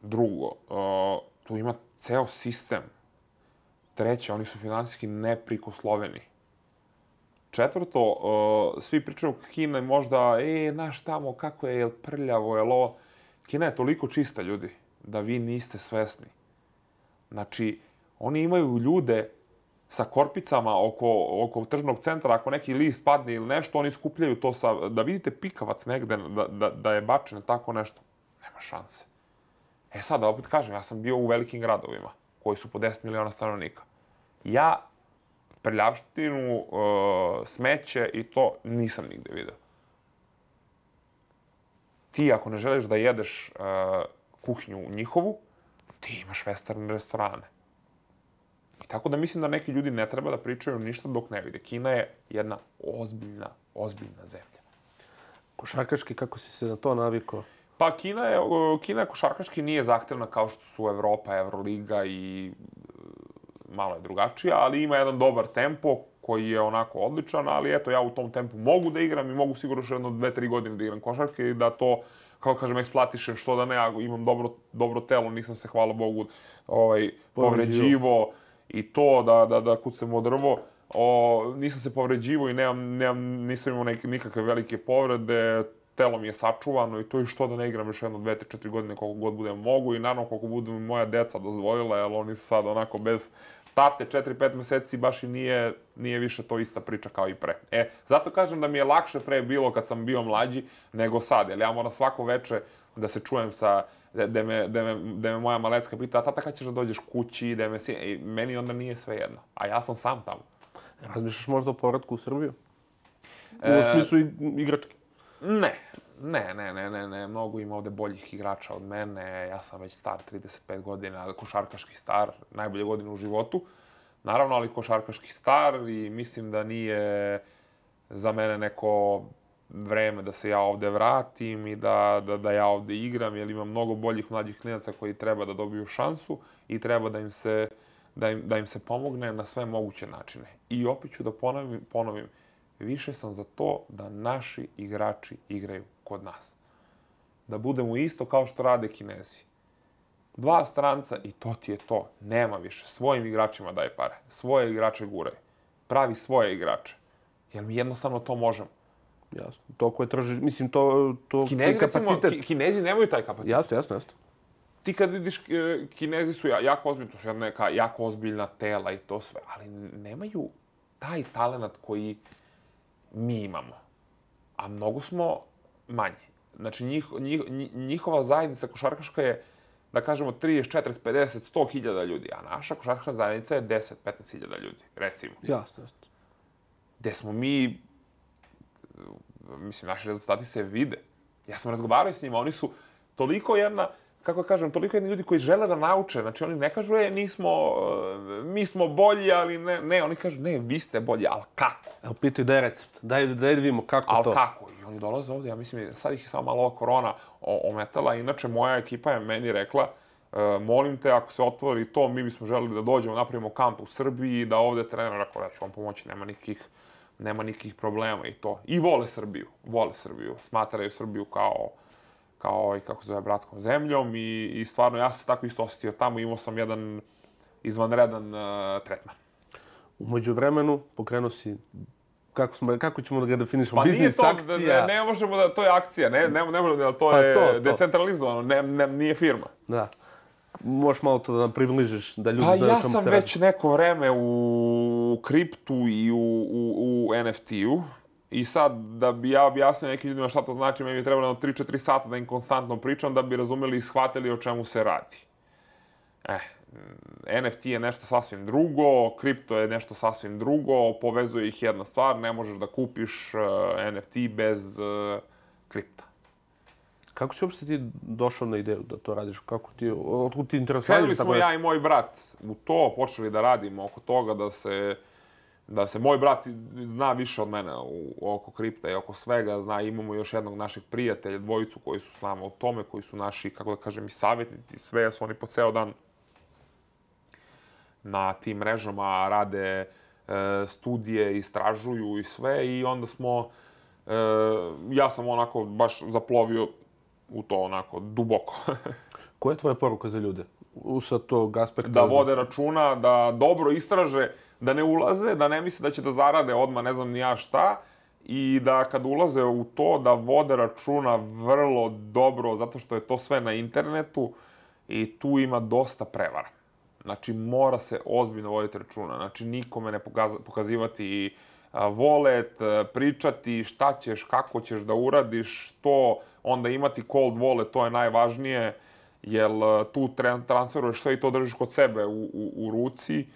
Drugo, uh, tu ima ceo sistem. Treće, oni su finansijski neprikosloveni. Četvrto, uh, svi pričaju Kina je možda, e, znaš tamo, kako je, jel prljavo, jel ovo... Kina je toliko čista, ljudi, da vi niste svesni. Znači, oni imaju ljude sa korpicama oko, oko tržnog centra, ako neki list padne ili nešto, oni skupljaju to sa, da vidite pikavac negde, da, da, da je bačen tako nešto. Nema šanse. E sad, da opet kažem, ja sam bio u velikim gradovima, koji su po 10 miliona stanovnika. Ja prljavštinu, uh, smeće i to nisam nigde video. Ti, ako ne želiš da jedeš uh, kuhinju njihovu, ti imaš western restorane. Tako da mislim da neki ljudi ne treba da pričaju ništa dok ne vide. Kina je jedna ozbiljna, ozbiljna zemlja. Košarkaški, kako si se na to navikao? Pa Kina je, Kina košarkaški nije zahtevna kao što su Evropa, Euroliga i malo je drugačija, ali ima jedan dobar tempo koji je onako odličan, ali eto, ja u tom tempu mogu da igram i mogu sigurno još jedno dve, tri godine da igram košarke i da to, kao kažem, eksploatišem, što da ne, ja imam dobro, dobro telo, nisam se, hvala Bogu, ovaj, povređivo i to, da, da, da kucem u drvo. O, nisam se povređivo i nemam, nemam, nisam imao neke, nikakve velike povrede, telo mi je sačuvano i to i što da ne igram još jedno, dve, tri, četiri godine koliko god budem mogu i naravno koliko budu mi moja deca dozvolila, jer oni su sad onako bez tate 4-5 meseci baš i nije, nije više to ista priča kao i pre. E, zato kažem da mi je lakše pre bilo kad sam bio mlađi nego sad, jer ja moram svako veče da se čujem sa, da, da, me, da, me, da me moja malecka pita, a tata kad ćeš da dođeš kući, da me si... I meni onda nije sve jedno, a ja sam sam tamo. Razmišljaš možda o povratku u Srbiju? U e, smislu igrački? Ne, ne, ne, ne, ne, ne, mnogo ima ovde boljih igrača od mene, ja sam već star 35 godina, košarkaški star, najbolje godine u životu. Naravno, ali košarkaški star i mislim da nije za mene neko vreme da se ja ovde vratim i da, da, da ja ovde igram, jer ima mnogo boljih mlađih klinaca koji treba da dobiju šansu i treba da im se, da im, da im se pomogne na sve moguće načine. I opet ću da ponovim, ponovim više sam za to da naši igrači igraju kod nas. Da budemo isto kao što rade Kinezi. Dva stranca i to ti je to. Nema više. Svojim igračima daj pare. Svoje igrače guraj. Pravi svoje igrače. Jer mi jednostavno to možemo. Jasno. To koje traži, mislim, to, to Kinezi, kapacitet. Recimo, Kinezi nemaju taj kapacitet. Jasno, jasno, jasno. Ti kad vidiš, e, Kinezi su jako ozbiljni, to su neka jako ozbiljna tela i to sve, ali nemaju taj talent koji mi imamo. A mnogo smo manji. Znači, njih, njih, njihova zajednica košarkaška je, da kažemo, 30, 40, 50, 100 hiljada ljudi, a naša košarkaška zajednica je 10, 15 hiljada ljudi, recimo. Jasno, jasno. Gde smo mi, mislim, naši rezultati se vide. Ja sam razgovarao s njima, oni su toliko jedna, kako kažem, toliko jedni ljudi koji žele da nauče. Znači, oni ne kažu, e, mi smo, e, mi smo bolji, ali ne, ne, oni kažu, ne, vi ste bolji, ali kako? Evo, pitaju da je recept, daj, daj da vidimo kako al to. Ali kako? I oni dolaze ovde, ja mislim, sad ih je samo malo ova korona ometala. Inače, moja ekipa je meni rekla, e, molim te, ako se otvori to, mi bismo želeli da dođemo, napravimo kamp u Srbiji, da ovde trener, rekao, ja ću vam pomoći, nema nikih, nema nikih problema i to. I vole Srbiju, vole Srbiju, smatraju Srbiju kao kao, ovaj, kako zove, bratskom zemljom i, i stvarno ja se tako isto osetio tamo, imao sam jedan izvanredan uh, tretman. Umeđu vremenu pokrenuo si kako, smo, kako ćemo da ga definišemo? Pa Biznis, to, akcija? Ne, ne možemo da, to je akcija, ne, ne, ne možemo da, to pa je to, to. decentralizovano, ne, ne, nije firma. Da. Možeš malo to da nam približiš, da ljudi pa znaju ja sam već neko vreme u kriptu i u, u, u NFT-u. I sad, da bi ja objasnio nekim ljudima šta to znači, meni je trebalo 3-4 sata da im konstantno pričam da bi razumeli i shvatili o čemu se radi. Eh, NFT je nešto sasvim drugo, kripto je nešto sasvim drugo, povezuje ih jedna stvar, ne možeš da kupiš uh, eh, NFT bez uh, kripta. Kako si uopšte ti došao na ideju da to radiš? Kako ti, otkud ti interesuješ? Krenuli smo ja i moj brat u to, počeli da radimo oko toga da se da se moj brat zna više od mene u, oko kripta i oko svega, zna, imamo još jednog našeg prijatelja, dvojicu koji su s nama u tome, koji su naši, kako da kažem, i savjetnici, sve su oni po ceo dan na tim mrežama, rade e, studije, istražuju i sve i onda smo, e, ja sam onako baš zaplovio u to onako duboko. Koja je tvoja poruka za ljude? U sad tog aspekta... Da vode računa, da dobro istraže, da ne ulaze, da ne misle da će da zarade odmah ne znam ni ja šta i da kad ulaze u to da vode računa vrlo dobro zato što je to sve na internetu i tu ima dosta prevara. Znači, mora se ozbiljno voditi računa. Znači, nikome ne pokazivati volet, pričati šta ćeš, kako ćeš da uradiš, što, onda imati cold wallet, to je najvažnije, jer tu transferuješ sve i to držiš kod sebe u, u, u ruci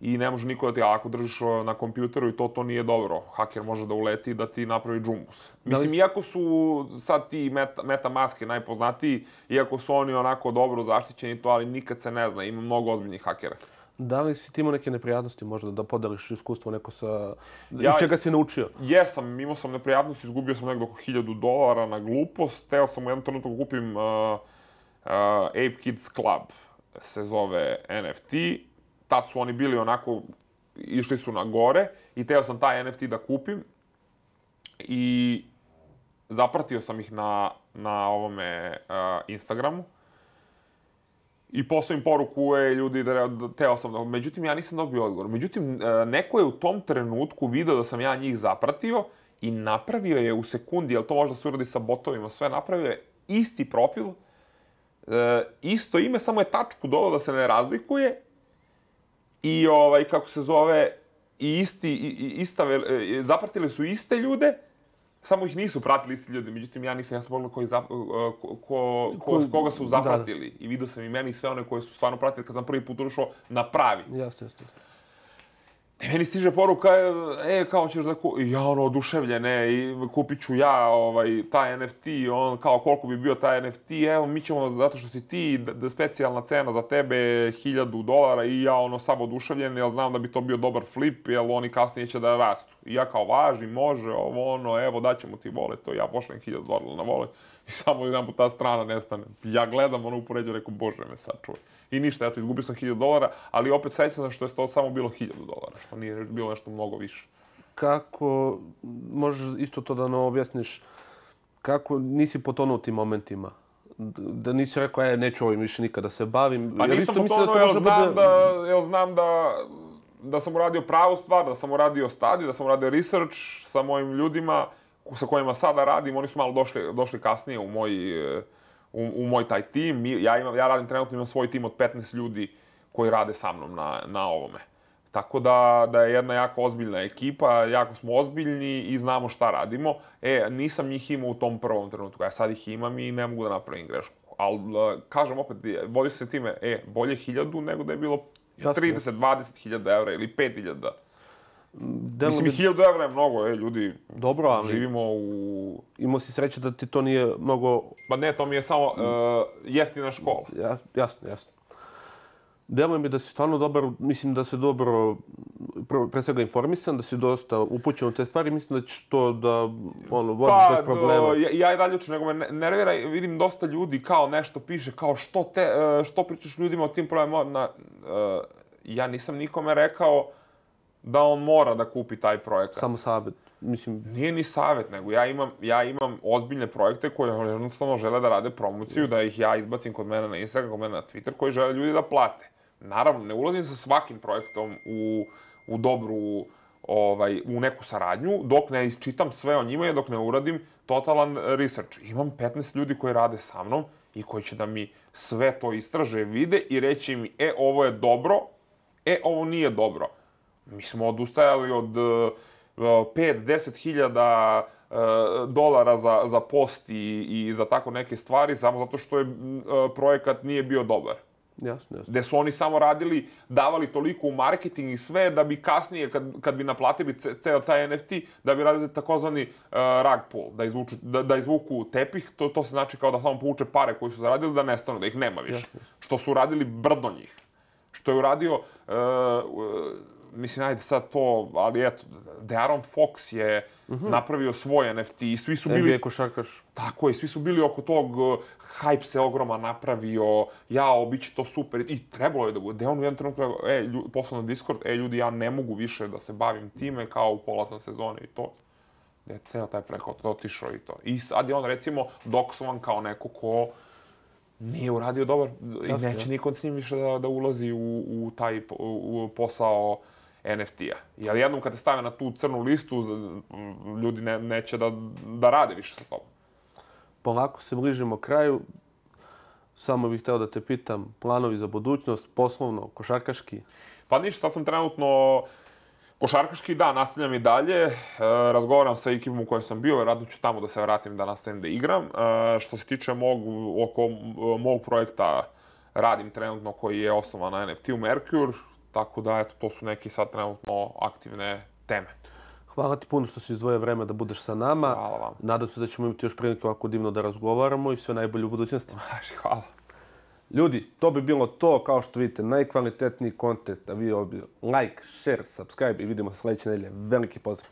i ne može niko da ti, ako držiš na kompjuteru i to, to nije dobro. Haker može da uleti i da ti napravi džumbus. Mislim, li... iako su sad ti meta, meta maske najpoznatiji, iako su oni onako dobro zaštićeni to, ali nikad se ne zna, ima mnogo ozbiljnih hakera. Da li si ti imao neke neprijatnosti možda da podeliš iskustvo neko sa... Ja, iz čega si naučio? Jesam, imao sam neprijatnosti, izgubio sam nekdo oko 1000 dolara na glupost. Teo sam u jednom trenutku da kupim uh, uh, Ape Kids Club, se zove NFT tad su oni bili onako, išli su na gore i teo sam taj NFT da kupim i zapratio sam ih na, na ovome uh, Instagramu i poslao im poruku, e, ljudi, da, da, teo sam da... Međutim, ja nisam dobio odgovor. Međutim, uh, neko je u tom trenutku video da sam ja njih zapratio i napravio je u sekundi, jel to možda se uradi sa botovima, sve napravio je isti profil, uh, isto ime, samo je tačku dodao da se ne razlikuje. I ovaj, kako se zove, i isti, i, i ista, e, zapratili su iste ljude, samo ih nisu pratili isti ljudi, međutim ja nisam, ja sam pogledao koji zap, e, ko, ko, ko, koga su zapratili. Da, da. I vidio sam i meni sve one koje su stvarno pratili kad sam prvi put ušao na pravi. Jeste, jeste. I meni stiže poruka, e, kao ćeš da ku... I ja ono, oduševljen, e, i kupit ću ja ovaj, taj NFT, on, kao koliko bi bio taj NFT, evo, mi ćemo, zato što si ti, da specijalna cena za tebe, 1000 dolara, i ja ono, sam oduševljen, jer znam da bi to bio dobar flip, jer oni kasnije će da rastu. I ja kao, važi, može, ovo, ono, evo, daćemo ti volet, to ja pošlem 1000 dolara na volet. I samo jedan put ta strana nestane. Ja gledam, ono, upoređu, rekao, bože me sačuvaj. I ništa, eto, izgubio sam 1000 dolara, ali opet srećan sam što je to samo bilo 1000 dolara, što nije bilo nešto mnogo više. Kako, možeš isto to da nam objasniš, kako nisi potonuo u tim momentima? Da nisi rekao, e, neću ovim više nikada se bavim. Pa nisam potonuo, da jer znam, bude... da, jel znam da, da sam uradio pravu stvar, da sam uradio stadi, da sam uradio research sa mojim ljudima sa kojima sada radim. Oni su malo došli, došli kasnije u moj u, u moj taj tim. Ja, imam, ja radim trenutno, imam svoj tim od 15 ljudi koji rade sa mnom na, na ovome. Tako da, da je jedna jako ozbiljna ekipa, jako smo ozbiljni i znamo šta radimo. E, nisam njih imao u tom prvom trenutku, ja sad ih imam i ne mogu da napravim grešku. Ali, kažem opet, vodi se time, e, bolje hiljadu nego da je bilo 30, 20 hiljada evra ili 5 hiljada. Delo Mislim, bi... 1000 evra je mnogo, e, ljudi. Dobro, ali... Živimo u... Imao si sreće da ti to nije mnogo... Pa ne, to mi je samo uh, jeftina škola. Ja, jasno, jasno. Deluje mi da si stvarno dobar, mislim da se dobro, pre svega informisan, da si dosta upućen u te stvari, mislim da ćeš to da ono, vodiš pa, bez problema. Pa, ja, ja i dalje uču, nego me nervira, vidim dosta ljudi kao nešto piše, kao što, te, e, što pričaš ljudima o tim problemima. Na, uh, ja nisam nikome rekao, da on mora da kupi taj projekat. Samo savjet, mislim... Nije ni savjet, nego ja imam, ja imam ozbiljne projekte koje jednostavno žele da rade promociju, da ih ja izbacim kod mene na Instagram, kod mene na Twitter, koji žele ljudi da plate. Naravno, ne ulazim sa svakim projektom u, u dobru, ovaj, u neku saradnju, dok ne isčitam sve o njima i dok ne uradim totalan research. Imam 15 ljudi koji rade sa mnom i koji će da mi sve to istraže, vide i reći mi, e, ovo je dobro, e, ovo nije dobro Mi smo odustajali od 5-10 uh, hiljada uh, dolara za, za post i, i za tako neke stvari, samo zato što je uh, projekat nije bio dobar. Jasno, jasno. Gde su oni samo radili, davali toliko u marketing i sve, da bi kasnije, kad, kad bi naplatili ceo taj NFT, da bi radili takozvani uh, rug pull, da, izvuču, da, da izvuku tepih, to, to se znači kao da samo povuče pare koji su zaradili, da nestanu, da ih nema više. Jasno. Što su radili brdo njih. Što je uradio uh, uh, mislim, ajde sad to, ali eto, De'Aaron Fox je mhm. -huh. napravio svoj NFT i svi su bili... NBA košarkaš. Tako je, svi su bili oko tog, uh, hype se ogroma napravio, ja, bit će to super, i trebalo je da bude. on u jednom trenutku rekao, e, ljud, poslao na Discord, e, ljudi, ja ne mogu više da se bavim time, kao u polazan sezone i to. Je ceo taj preko otišao i to. I sad je on, recimo, doksovan kao neko ko nije uradio dobar i neće niko s njim više da, da ulazi u, u taj u, u posao NFT-a. Jer jednom kad te stave na tu crnu listu, ljudi ne, neće da, da rade više sa tobom. Polako se bližimo kraju. Samo bih hteo da te pitam, planovi za budućnost, poslovno, košarkaški? Pa ništa, sad sam trenutno košarkaški, da, nastavljam i dalje. E, razgovaram sa ekipom u kojoj sam bio, vjerojatno ću tamo da se vratim da nastavim da igram. E, što se tiče mog, oko mog projekta, radim trenutno koji je osnovan na NFT-u Mercure, tako da, eto, to su neki sad trenutno aktivne teme. Hvala ti puno što si izdvojio vreme da budeš sa nama. Hvala vam. Nadam se da ćemo imati još prilike ovako divno da razgovaramo i sve najbolje u budućnosti. Hvala. Ljudi, to bi bilo to, kao što vidite, najkvalitetniji kontent da vi ovdje like, share, subscribe i vidimo se sledeće nedelje. Veliki pozdrav!